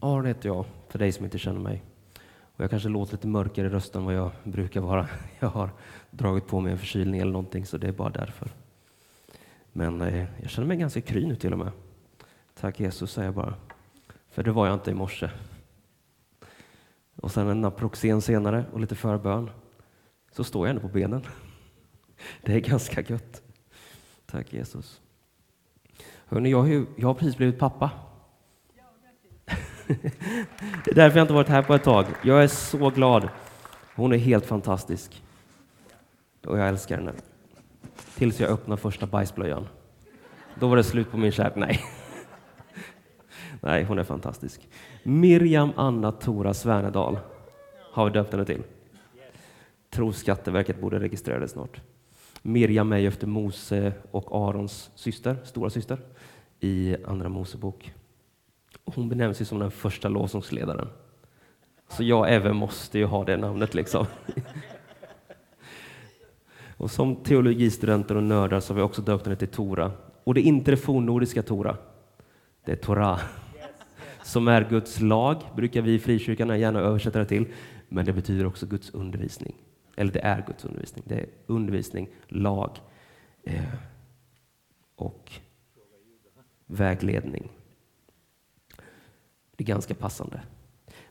Aron heter jag, för dig som inte känner mig. Och jag kanske låter lite mörkare i rösten än vad jag brukar vara. Jag har dragit på mig en förkylning eller någonting, så det är bara därför. Men eh, jag känner mig ganska kry nu till och med. Tack Jesus, säger jag bara. För det var jag inte i morse. Och sen en Naproxen senare och lite förbön, så står jag ändå på benen. Det är ganska gött. Tack Jesus. Hörrni, jag, har ju, jag har precis blivit pappa. Det är därför jag inte varit här på ett tag. Jag är så glad. Hon är helt fantastisk. Och jag älskar henne. Tills jag öppnar första bajsblöjan. Då var det slut på min kärlek. Nej. Nej, hon är fantastisk. Miriam Anna Tora Svernedal har vi döpt henne till. Tror Skatteverket borde registrera det snart. Miriam är efter Mose och Arons syster, stora syster i Andra Mosebok. Hon benämns ju som den första lovsångsledaren. Så jag även måste ju ha det namnet liksom. Och som teologistudenter och nördar så har vi också döpt henne till Tora. Och det är inte det fornnordiska Tora, det är Torah. Som är Guds lag, brukar vi i frikyrkan gärna översätta det till. Men det betyder också Guds undervisning. Eller det är Guds undervisning. Det är undervisning, lag eh, och vägledning. Det är ganska passande.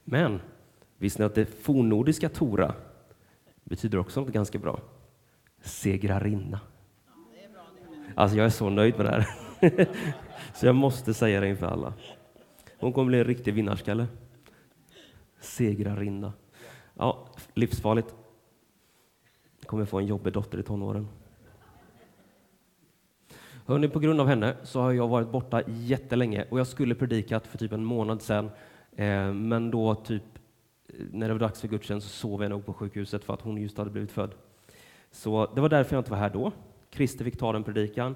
Men visste ni att det fornnordiska Tora betyder också något ganska bra? Segrarinna. Alltså jag är så nöjd med det här. Så jag måste säga det inför alla. Hon kommer bli en riktig vinnarskalle. Segrarinna. Ja, livsfarligt. Kommer få en jobbig dotter i tonåren. Hörrni, på grund av henne så har jag varit borta jättelänge och jag skulle predikat för typ en månad sedan. Eh, men då typ eh, när det var dags för gudstjänst så sov jag nog på sjukhuset för att hon just hade blivit född. Så det var därför jag inte var här då. Christer fick ta den predikan.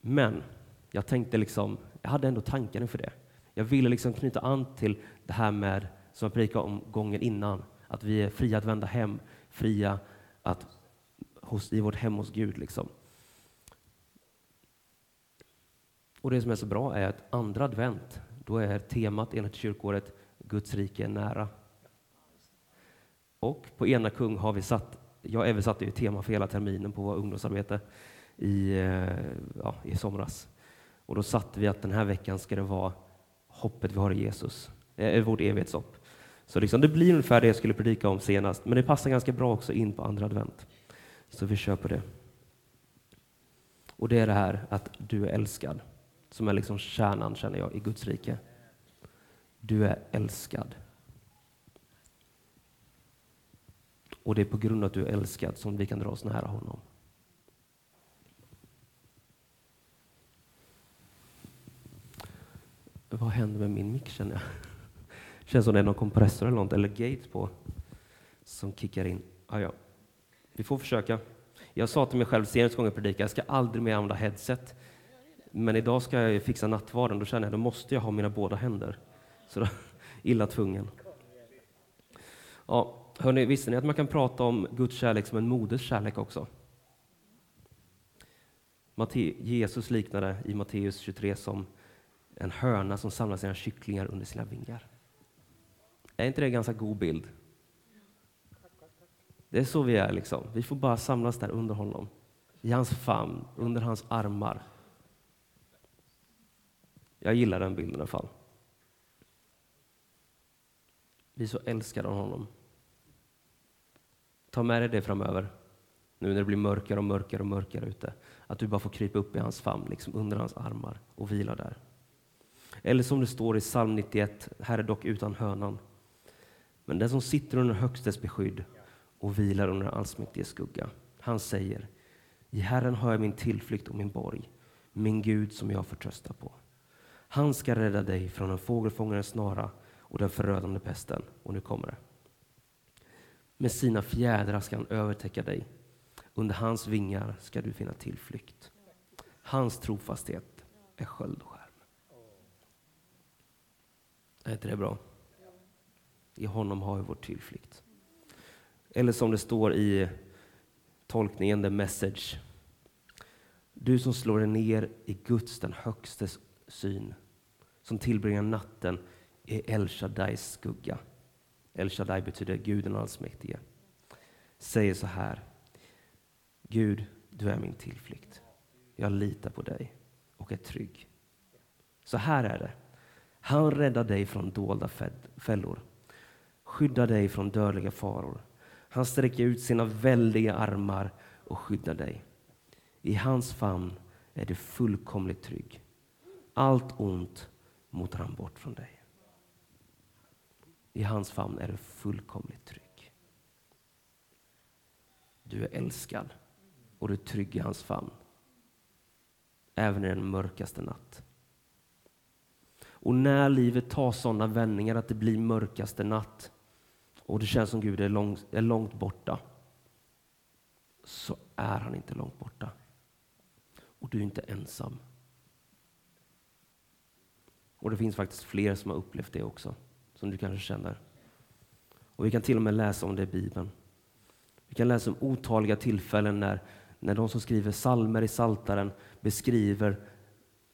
Men jag tänkte liksom, jag hade ändå tankar inför det. Jag ville liksom knyta an till det här med, som jag predikade om gången innan, att vi är fria att vända hem, fria att hos, i vårt hem hos Gud. Liksom. Och det som är så bra är att andra advent, då är temat enligt kyrkåret Guds rike är nära. Och på ena kung har vi satt, jag även satte ju tema för hela terminen på vårt ungdomsarbete i, eh, ja, i somras. Och då satte vi att den här veckan ska det vara hoppet vi har i Jesus, eh, vårt evighetshopp. Så liksom, det blir ungefär det jag skulle predika om senast, men det passar ganska bra också in på andra advent. Så vi kör på det. Och det är det här att du är älskad, som är liksom kärnan, känner jag, i Guds rike. Du är älskad. Och det är på grund av att du är älskad som vi kan dra oss nära honom. Vad händer med min mick känner jag? Känns som det är någon kompressor eller något, eller gate på, som kickar in. Ah, ja. Vi får försöka. Jag sa till mig själv senast gången jag predikade, jag ska aldrig mer använda headset. Men idag ska jag fixa nattvarden, då känner jag att då måste jag ha mina båda händer. Så då, illa tvungen. Ja, hörni, visste ni att man kan prata om Guds kärlek som en moders kärlek också? Jesus liknade i Matteus 23 som en höna som samlar sina kycklingar under sina vingar. Är inte det en ganska god bild? Det är så vi är. liksom. Vi får bara samlas där under honom. I hans famn, under hans armar. Jag gillar den bilden i alla fall. Vi är så älskade av honom. Ta med dig det framöver, nu när det blir mörkare och mörkare och mörkare ute. Att du bara får krypa upp i hans famn, liksom under hans armar och vila där. Eller som det står i psalm 91, här är dock utan hönan. Men den som sitter under högstes beskydd och vilar under allsmäktiges skugga, han säger, i Herren har jag min tillflykt och min borg, min Gud som jag förtröstar på. Han ska rädda dig från en fågelfångares snara och den förödande pesten. Och nu kommer det. Med sina fjädrar ska han övertäcka dig. Under hans vingar ska du finna tillflykt. Hans trofasthet är sköld och skärm. Är inte det bra? I honom har vi vår tillflykt. Eller som det står i tolkningen, the message. Du som slår dig ner i Guds, den högstes syn som tillbringar natten i El Shaddais skugga. El Shaddai betyder Gud den allsmäktige. Säger så här. Gud, du är min tillflykt. Jag litar på dig och är trygg. Så här är det. Han räddar dig från dolda fällor, skyddar dig från dödliga faror. Han sträcker ut sina väldiga armar och skyddar dig. I hans famn är du fullkomligt trygg. Allt ont motar han bort från dig. I hans famn är du fullkomligt trygg. Du är älskad och du är trygg i hans famn. Även i den mörkaste natt. Och när livet tar sådana vändningar att det blir mörkaste natt och det känns som Gud är långt, är långt borta, så är han inte långt borta. Och du är inte ensam. Och det finns faktiskt fler som har upplevt det också, som du kanske känner. Och vi kan till och med läsa om det i Bibeln. Vi kan läsa om otaliga tillfällen när, när de som skriver salmer i Saltaren beskriver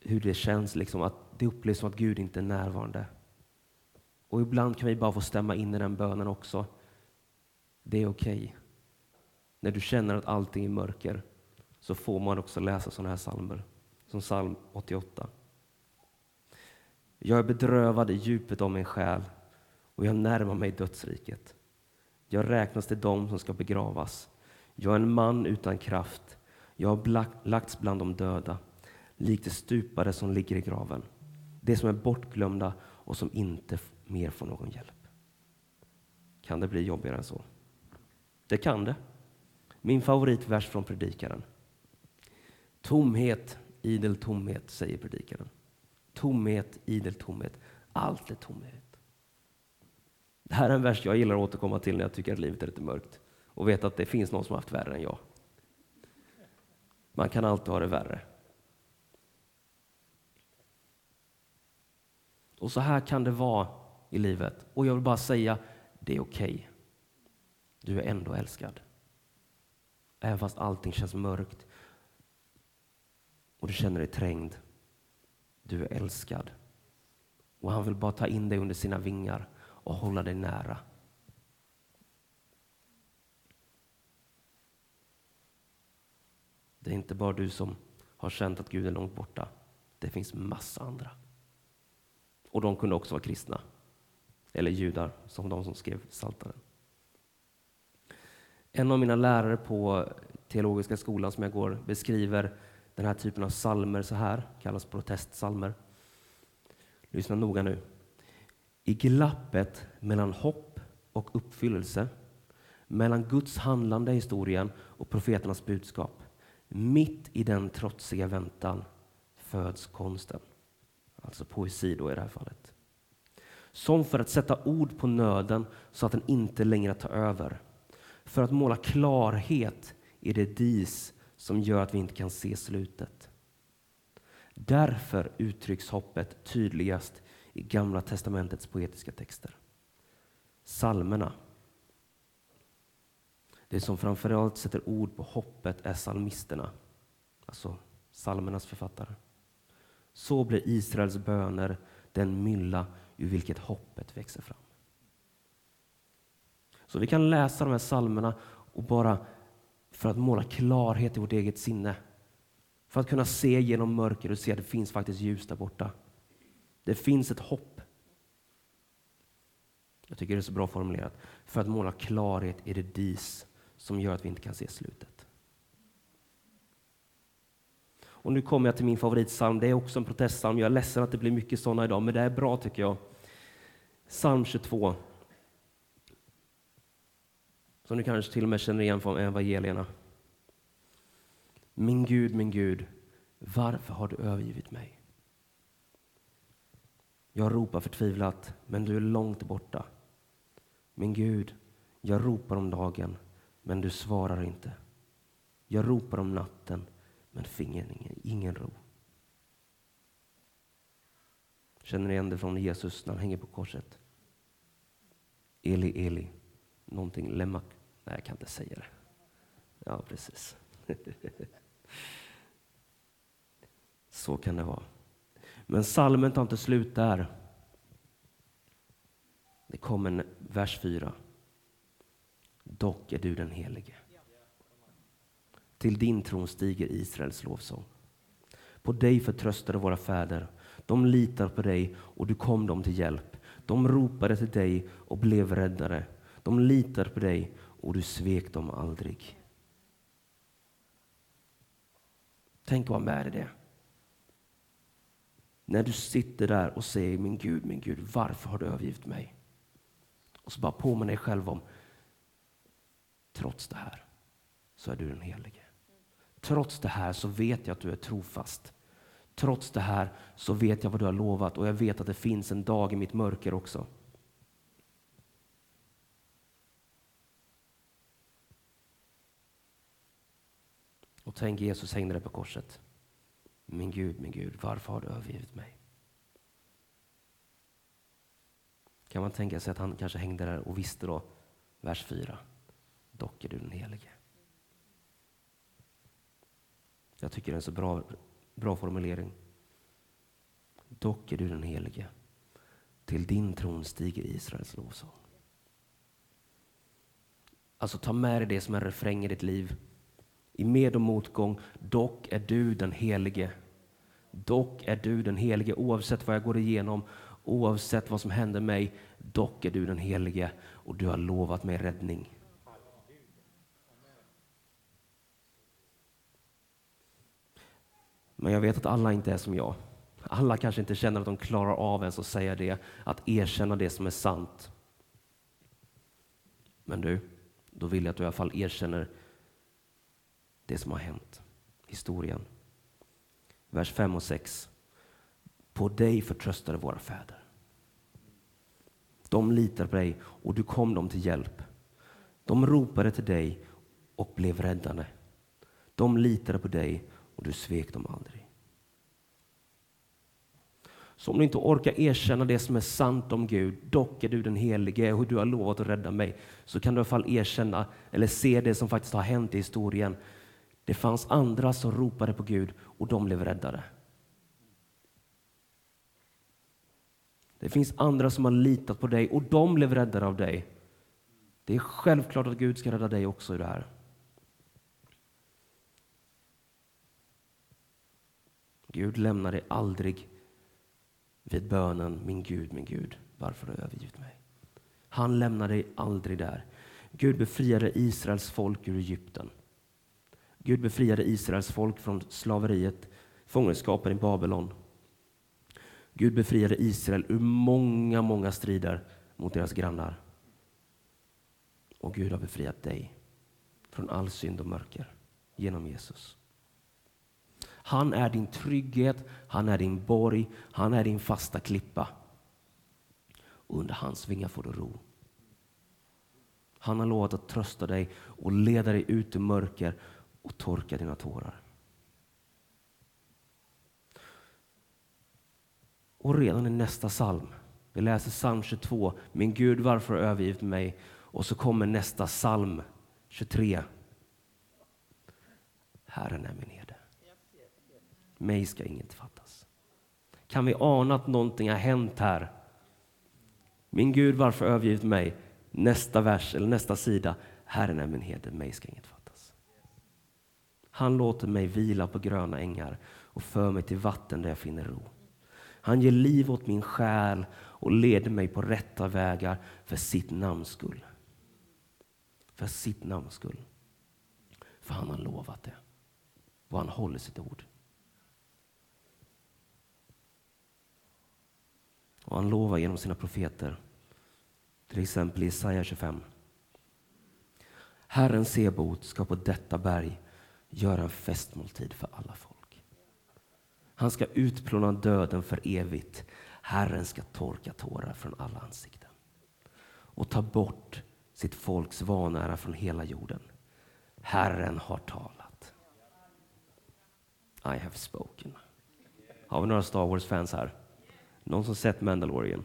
hur det känns, liksom, att det upplevs som att Gud inte är närvarande. Och ibland kan vi bara få stämma in i den bönen också. Det är okej. Okay. När du känner att allting är mörker så får man också läsa sådana här salmer, som psalm 88. Jag är bedrövad i djupet av min själ och jag närmar mig dödsriket. Jag räknas till dem som ska begravas. Jag är en man utan kraft. Jag har lagts bland de döda, likt de stupade som ligger i graven. Det som är bortglömda och som inte mer får någon hjälp. Kan det bli jobbigare än så? Det kan det. Min favoritvers från Predikaren. Tomhet, idel tomhet, säger Predikaren. Tomhet, idel tomhet. Allt är tomhet. Det här är en vers jag gillar att återkomma till när jag tycker att livet är lite mörkt och vet att det finns någon som har haft värre än jag. Man kan alltid ha det värre. Och så här kan det vara i livet. Och jag vill bara säga, det är okej. Okay. Du är ändå älskad. Även fast allting känns mörkt och du känner dig trängd. Du är älskad. Och han vill bara ta in dig under sina vingar och hålla dig nära. Det är inte bara du som har känt att Gud är långt borta. Det finns massa andra. Och de kunde också vara kristna. Eller judar, som de som skrev Psaltaren. En av mina lärare på Teologiska skolan som jag går beskriver den här typen av salmer så här, kallas protestsalmer. Lyssna noga nu. I glappet mellan hopp och uppfyllelse, mellan Guds handlande i historien och profeternas budskap, mitt i den trotsiga väntan föds konsten. Alltså poesi då i det här fallet. Som för att sätta ord på nöden så att den inte längre tar över. För att måla klarhet i det dis som gör att vi inte kan se slutet. Därför uttrycks hoppet tydligast i Gamla testamentets poetiska texter. Salmerna. Det som framförallt sätter ord på hoppet är psalmisterna, alltså psalmernas författare. Så blir Israels böner den mylla ur vilket hoppet växer fram. Så vi kan läsa de här psalmerna och bara för att måla klarhet i vårt eget sinne. För att kunna se genom mörker och se att det finns faktiskt ljus där borta. Det finns ett hopp. Jag tycker det är så bra formulerat. För att måla klarhet i det dis som gör att vi inte kan se slutet. Och nu kommer jag till min favoritsalm. Det är också en protestsalm. Jag är ledsen att det blir mycket sådana idag, men det är bra tycker jag. Psalm 22. Som du kanske till och med känner igen från evangelierna. Min Gud, min Gud, varför har du övergivit mig? Jag ropar förtvivlat, men du är långt borta. Min Gud, jag ropar om dagen, men du svarar inte. Jag ropar om natten, men finner ingen, ingen ro. Känner ni igen det från Jesus när han hänger på korset? Eli, Eli, någonting lemak. Nej, jag kan inte säga det. Ja, precis. Så kan det vara. Men salmen tar inte slut där. Det kommer en vers 4. Dock är du den helige. Till din tron stiger Israels lovsång. På dig förtröstade våra fäder. De litar på dig och du kom dem till hjälp. De ropade till dig och blev räddare. De litade på dig och du svek dem aldrig. Tänk att vara med i det. När du sitter där och säger min Gud, min Gud, varför har du övergivit mig? Och så bara påminner dig själv om, trots det här så är du den helige. Trots det här så vet jag att du är trofast. Trots det här så vet jag vad du har lovat och jag vet att det finns en dag i mitt mörker också. Och tänk Jesus hängde där på korset. Min Gud, min Gud, varför har du övergivit mig? Kan man tänka sig att han kanske hängde där och visste då, vers 4, dock är du den helige. Jag tycker det är en så bra, bra formulering. Dock är du den helige. Till din tron stiger Israels lovsång. Alltså ta med dig det som en refräng i ditt liv. I med och motgång, dock är du den helige. Dock är du den helige oavsett vad jag går igenom, oavsett vad som händer mig. Dock är du den helige och du har lovat mig räddning. Men jag vet att alla inte är som jag. Alla kanske inte känner att de klarar av ens att säga det, att erkänna det som är sant. Men du, då vill jag att du i alla fall erkänner det som har hänt, historien. Vers 5 och 6. På dig förtröstade våra fäder. De litade på dig och du kom dem till hjälp. De ropade till dig och blev räddade. De litade på dig och du svek dem aldrig. Så om du inte orkar erkänna det som är sant om Gud, dock är du den helige och du har lovat att rädda mig, så kan du i alla fall erkänna eller se det som faktiskt har hänt i historien. Det fanns andra som ropade på Gud och de blev räddade. Det finns andra som har litat på dig och de blev räddade av dig. Det är självklart att Gud ska rädda dig också i det här. Gud lämnar dig aldrig vid bönen Min Gud, min Gud, varför har du övergivit mig? Han lämnar dig aldrig där. Gud befriade Israels folk ur Egypten. Gud befriade Israels folk från slaveriet, fångenskapen i Babylon. Gud befriade Israel ur många, många strider mot deras grannar. Och Gud har befriat dig från all synd och mörker genom Jesus. Han är din trygghet, han är din borg, han är din fasta klippa. Och under hans vingar får du ro. Han har lovat att trösta dig och leda dig ut ur mörker och torka dina tårar. Och redan i nästa psalm, vi läser psalm 22, Min Gud varför har övergivit mig? Och så kommer nästa psalm 23. Herren är min herde. Mig ska inget fattas. Kan vi ana att någonting har hänt här? Min Gud, varför övergivit mig? Nästa vers eller nästa sida. Herren är min herde, mig ska inget fattas. Han låter mig vila på gröna ängar och för mig till vatten där jag finner ro. Han ger liv åt min själ och leder mig på rätta vägar för sitt namns skull. För sitt namns skull. För han har lovat det. Och han håller sitt ord. Och han lovar genom sina profeter. Till exempel i Jesaja 25. Herren Sebot ska på detta berg göra en festmåltid för alla folk. Han ska utplåna döden för evigt. Herren ska torka tårar från alla ansikten och ta bort sitt folks vanära från hela jorden. Herren har talat. I have spoken. Har vi några Star Wars-fans här? Någon som sett Mandalorian?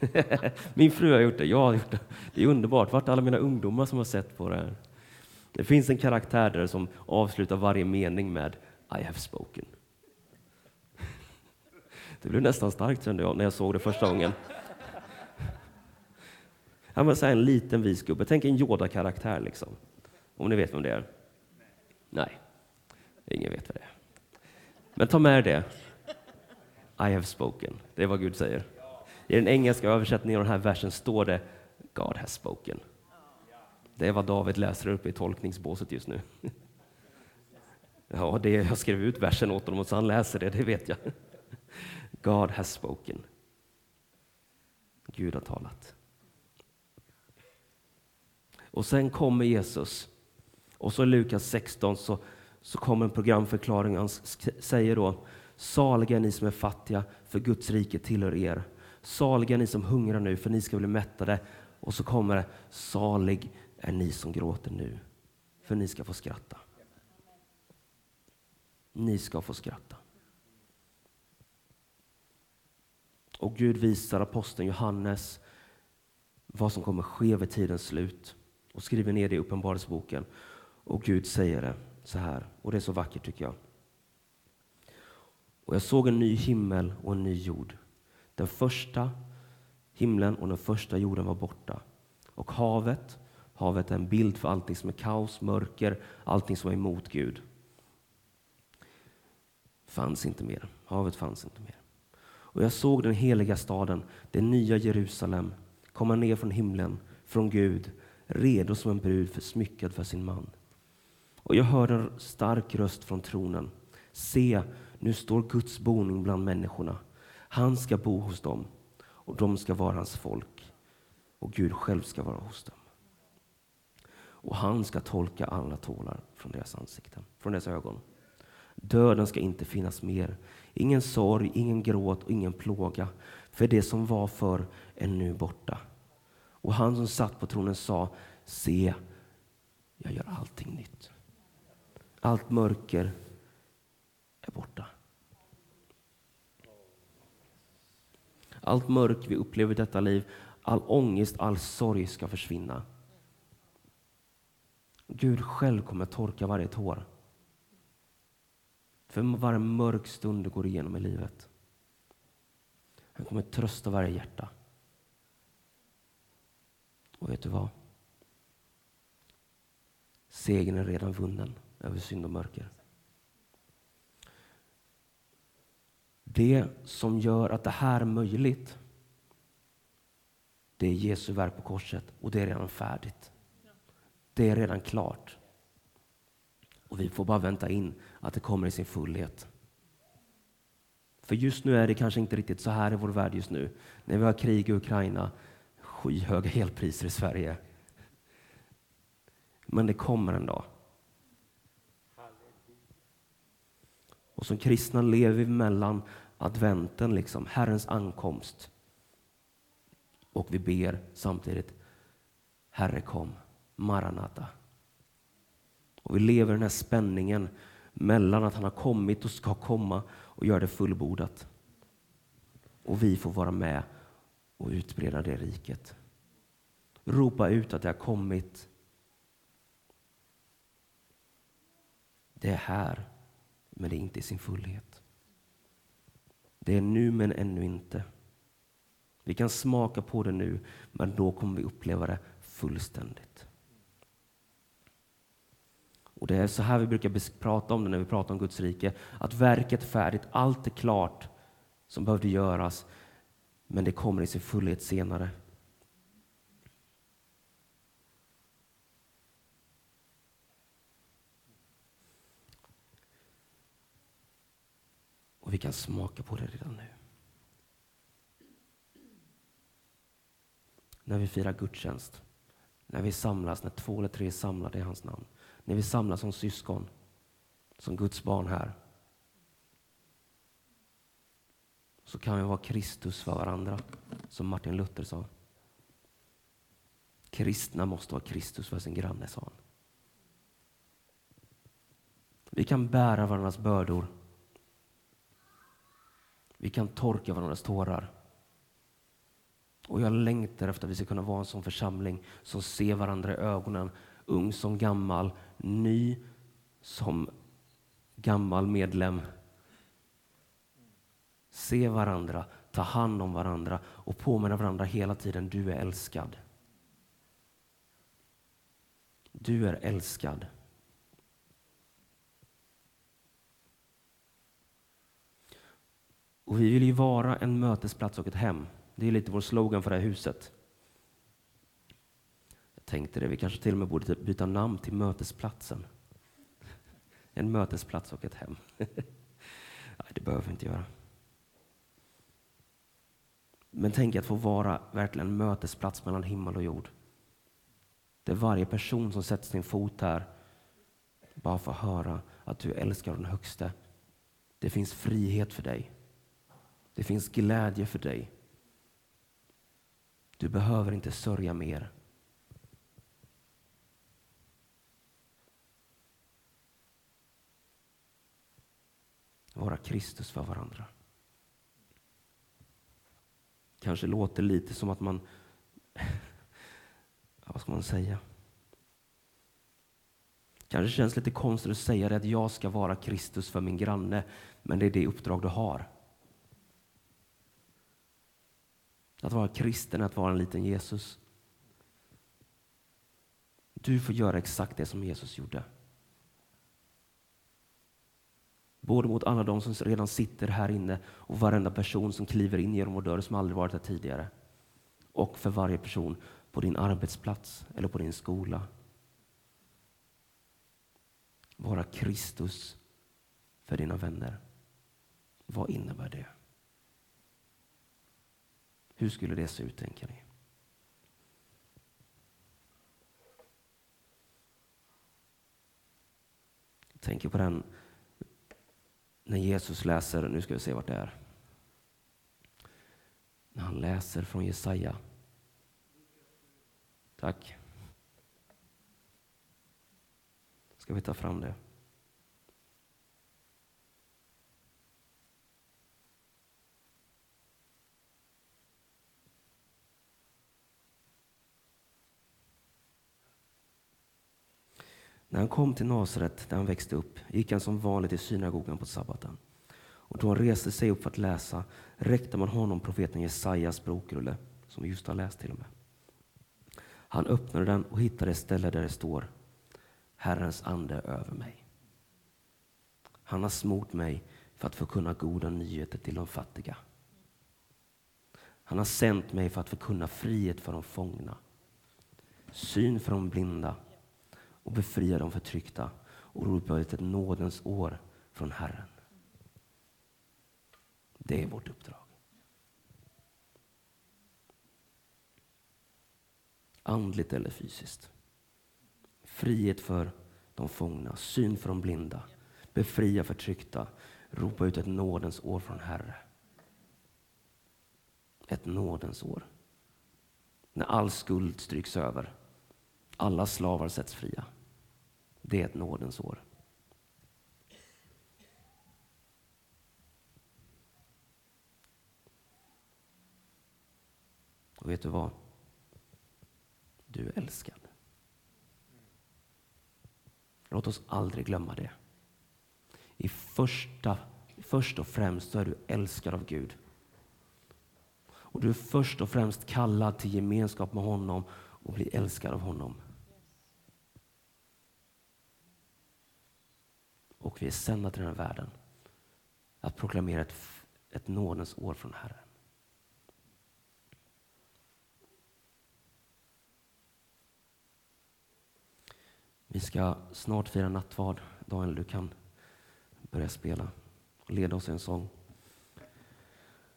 Min fru har gjort det, jag har gjort det. Det är underbart. Vart är alla mina ungdomar som har sett på det här? Det finns en karaktär där som avslutar varje mening med I have spoken. Det blev nästan starkt kände jag när jag såg det första gången. Han var så en liten vis gubbe. Tänk en Yoda-karaktär liksom. Om ni vet vem det är? Nej, ingen vet vad det är. Men ta med det. I have spoken. Det är vad Gud säger. I den engelska översättningen av den här versen står det God has spoken. Det är vad David läser uppe i tolkningsbåset just nu. Ja, det jag skrev ut versen åt honom och så han läser det, det vet jag. God has spoken. Gud har talat. Och sen kommer Jesus. Och så i Lukas 16 så, så kommer en programförklaring. Han säger då Saliga ni som är fattiga, för Guds rike tillhör er. Saliga ni som hungrar nu, för ni ska bli mättade. Och så kommer det, salig är ni som gråter nu, för ni ska få skratta. Ni ska få skratta. Och Gud visar aposteln Johannes vad som kommer ske vid tidens slut och skriver ner det i Uppenbarelseboken. Och Gud säger det så här, och det är så vackert tycker jag. Och jag såg en ny himmel och en ny jord. Den första himlen och den första jorden var borta. Och havet, havet är en bild för allting som är kaos, mörker, allting som är emot Gud. Fanns inte mer. Havet fanns inte mer. Och jag såg den heliga staden, det nya Jerusalem, komma ner från himlen, från Gud, redo som en brud för smyckad för sin man. Och jag hörde en stark röst från tronen. Se, nu står Guds boning bland människorna. Han ska bo hos dem och de ska vara hans folk och Gud själv ska vara hos dem. Och han ska tolka alla tårar från deras ansikten, från deras ögon. Döden ska inte finnas mer. Ingen sorg, ingen gråt och ingen plåga. För det som var förr är nu borta. Och han som satt på tronen sa, se, jag gör allting nytt. Allt mörker är borta. Allt mörk vi upplever i detta liv, all ångest, all sorg ska försvinna. Gud själv kommer torka varje tår. För varje mörk stund du går igenom i livet. Han kommer trösta varje hjärta. Och vet du vad? Segern är redan vunnen över synd och mörker. Det som gör att det här är möjligt, det är Jesu verk på korset och det är redan färdigt. Det är redan klart. Och vi får bara vänta in att det kommer i sin fullhet. För just nu är det kanske inte riktigt så här i vår värld just nu. När vi har krig i Ukraina, skyhöga elpriser i Sverige. Men det kommer en dag. Och som kristna lever vi mellan adventen, liksom, Herrens ankomst. Och vi ber samtidigt, Herre kom, Maranata. Och vi lever i den här spänningen mellan att han har kommit och ska komma och göra det fullbordat. Och vi får vara med och utbreda det riket. Ropa ut att det har kommit. Det är här, men det är inte i sin fullhet. Det är nu, men ännu inte. Vi kan smaka på det nu, men då kommer vi uppleva det fullständigt. Och Det är så här vi brukar prata om det när vi pratar om Guds rike. Att verket är färdigt, allt är klart som behövde göras, men det kommer i sin fullhet senare. Och vi kan smaka på det redan nu. När vi firar gudstjänst, när vi samlas, när två eller tre är samlade i hans namn när vi samlas som syskon, som Guds barn här, så kan vi vara Kristus för varandra, som Martin Luther sa. Kristna måste vara Kristus för sin granne, sa han. Vi kan bära varandras bördor. Vi kan torka varandras tårar. Och jag längtar efter att vi ska kunna vara en sån församling som ser varandra i ögonen, ung som gammal, ny som gammal medlem se varandra, ta hand om varandra och påminna varandra hela tiden, du är älskad. Du är älskad. Och vi vill ju vara en mötesplats och ett hem. Det är lite vår slogan för det här huset. Jag tänkte det, vi kanske till och med borde typ byta namn till Mötesplatsen. En mötesplats och ett hem. Nej, det behöver vi inte göra. Men tänk att få vara verkligen en mötesplats mellan himmel och jord. Där varje person som sätter sin fot här bara får höra att du älskar den högste. Det finns frihet för dig. Det finns glädje för dig. Du behöver inte sörja mer. Vara Kristus för varandra. Kanske låter lite som att man... vad ska man säga? Kanske känns lite konstigt att säga det att jag ska vara Kristus för min granne, men det är det uppdrag du har. Att vara kristen är att vara en liten Jesus. Du får göra exakt det som Jesus gjorde. Både mot alla de som redan sitter här inne och varenda person som kliver in genom vår dörr som aldrig varit här tidigare. Och för varje person på din arbetsplats eller på din skola. Vara Kristus för dina vänner. Vad innebär det? Hur skulle det se ut, tänker ni? Jag tänker på den när Jesus läser, nu ska vi se vart det är. När han läser från Jesaja. Tack. Ska vi ta fram det? När han kom till Nasaret, där han växte upp, gick han som vanligt i synagogan på sabbaten. Och då han reste sig upp för att läsa räckte man honom profeten Jesajas bokrulle. som vi just har läst till och med. Han öppnade den och hittade ett ställe där det står Herrens ande över mig. Han har smort mig för att förkunna goda nyheter till de fattiga. Han har sänt mig för att förkunna frihet för de fångna, syn för de blinda och befria de förtryckta och ropa ut ett nådens år från Herren. Det är vårt uppdrag. Andligt eller fysiskt. Frihet för de fångna, syn för de blinda, befria förtryckta, ropa ut ett nådens år från Herre. Ett nådens år. När all skuld stryks över alla slavar sätts fria. Det är ett nådens år. Och vet du vad? Du är älskad. Låt oss aldrig glömma det. I första, först och främst så är du älskad av Gud. Och du är först och främst kallad till gemenskap med honom och bli älskad av honom. Vi är sända till den här världen att proklamera ett, ett nådens år från Herren. Vi ska snart fira nattvard. Daniel, du kan börja spela och leda oss i en sång.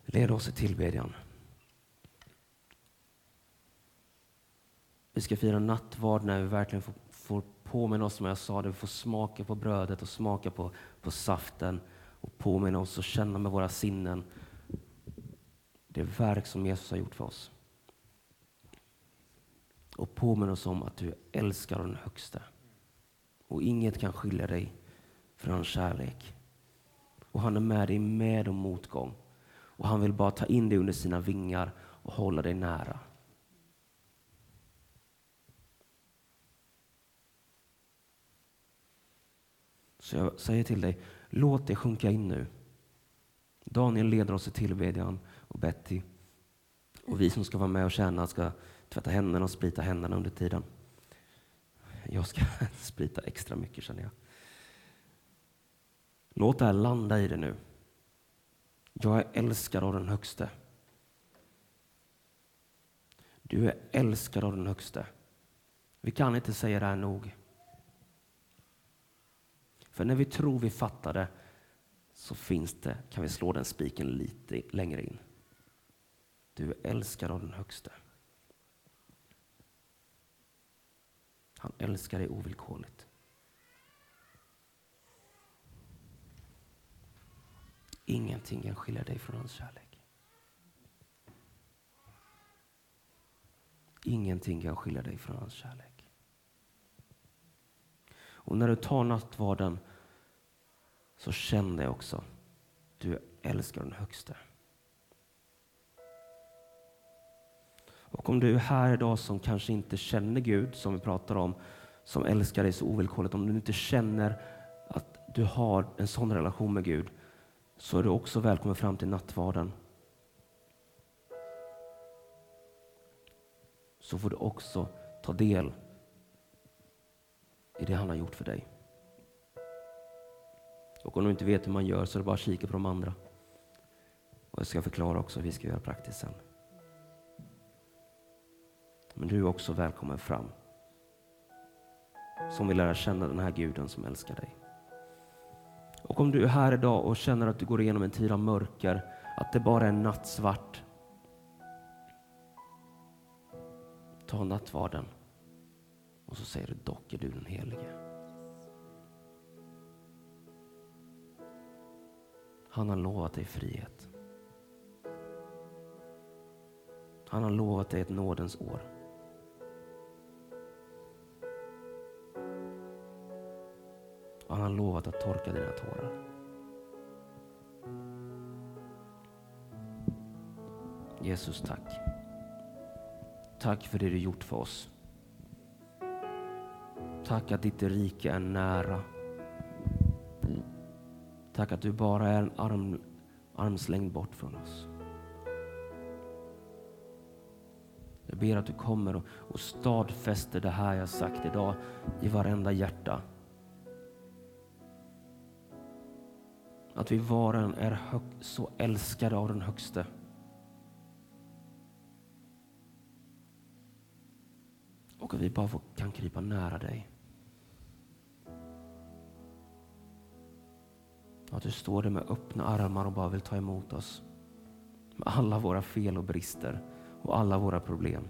Leda oss i tillbedjan. Vi ska fira nattvard när vi verkligen får påminna oss, som jag sa, där vi får smaka på brödet och smaka på, på saften och påminna oss och känna med våra sinnen det verk som Jesus har gjort för oss. Och påminna oss om att du älskar den högste. Och inget kan skilja dig från hans kärlek. Och han är med dig med och motgång. Och han vill bara ta in dig under sina vingar och hålla dig nära. Så jag säger till dig, låt det sjunka in nu. Daniel leder oss i tillbedjan och Betty och vi som ska vara med och tjäna ska tvätta händerna och sprita händerna under tiden. Jag ska sprita extra mycket känner jag. Låt det här landa i det nu. Jag är älskad av den högste. Du är älskad av den högste. Vi kan inte säga det här nog. För när vi tror vi fattar det så finns det, kan vi slå den spiken lite längre in. Du är älskad av den högste. Han älskar dig ovillkorligt. Ingenting kan skilja dig från hans kärlek. Ingenting kan skilja dig från hans kärlek. Och när du tar nattvarden så känn det också. Du älskar den högste. Och om du är här idag som kanske inte känner Gud, som vi pratar om, som älskar dig så ovillkorligt, om du inte känner att du har en sån relation med Gud, så är du också välkommen fram till nattvarden. Så får du också ta del i det han har gjort för dig. Och om du inte vet hur man gör så är det bara att kika på de andra. Och jag ska förklara också hur vi ska göra praktiskt sen. Men du är också välkommen fram. Som vill lära känna den här guden som älskar dig. Och om du är här idag och känner att du går igenom en tid av mörker, att det bara är nattsvart. Ta nattvarden och så säger du, dock är du den helige. Han har lovat dig frihet. Han har lovat dig ett nådens år. Och han har lovat att torka dina tårar. Jesus, tack. Tack för det du gjort för oss. Tack att ditt rike är nära. Tack att du bara är en arm, armslängd bort från oss. Jag ber att du kommer och, och stadfäster det här jag sagt idag i varenda hjärta. Att vi var och en är hög, så älskade av den högste. Och att vi bara kan krypa nära dig. Att du står där med öppna armar och bara vill ta emot oss. Med alla våra fel och brister och alla våra problem.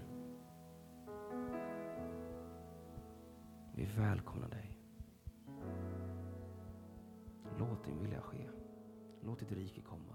Vi välkomnar dig. Låt din vilja ske. Låt ditt rike komma.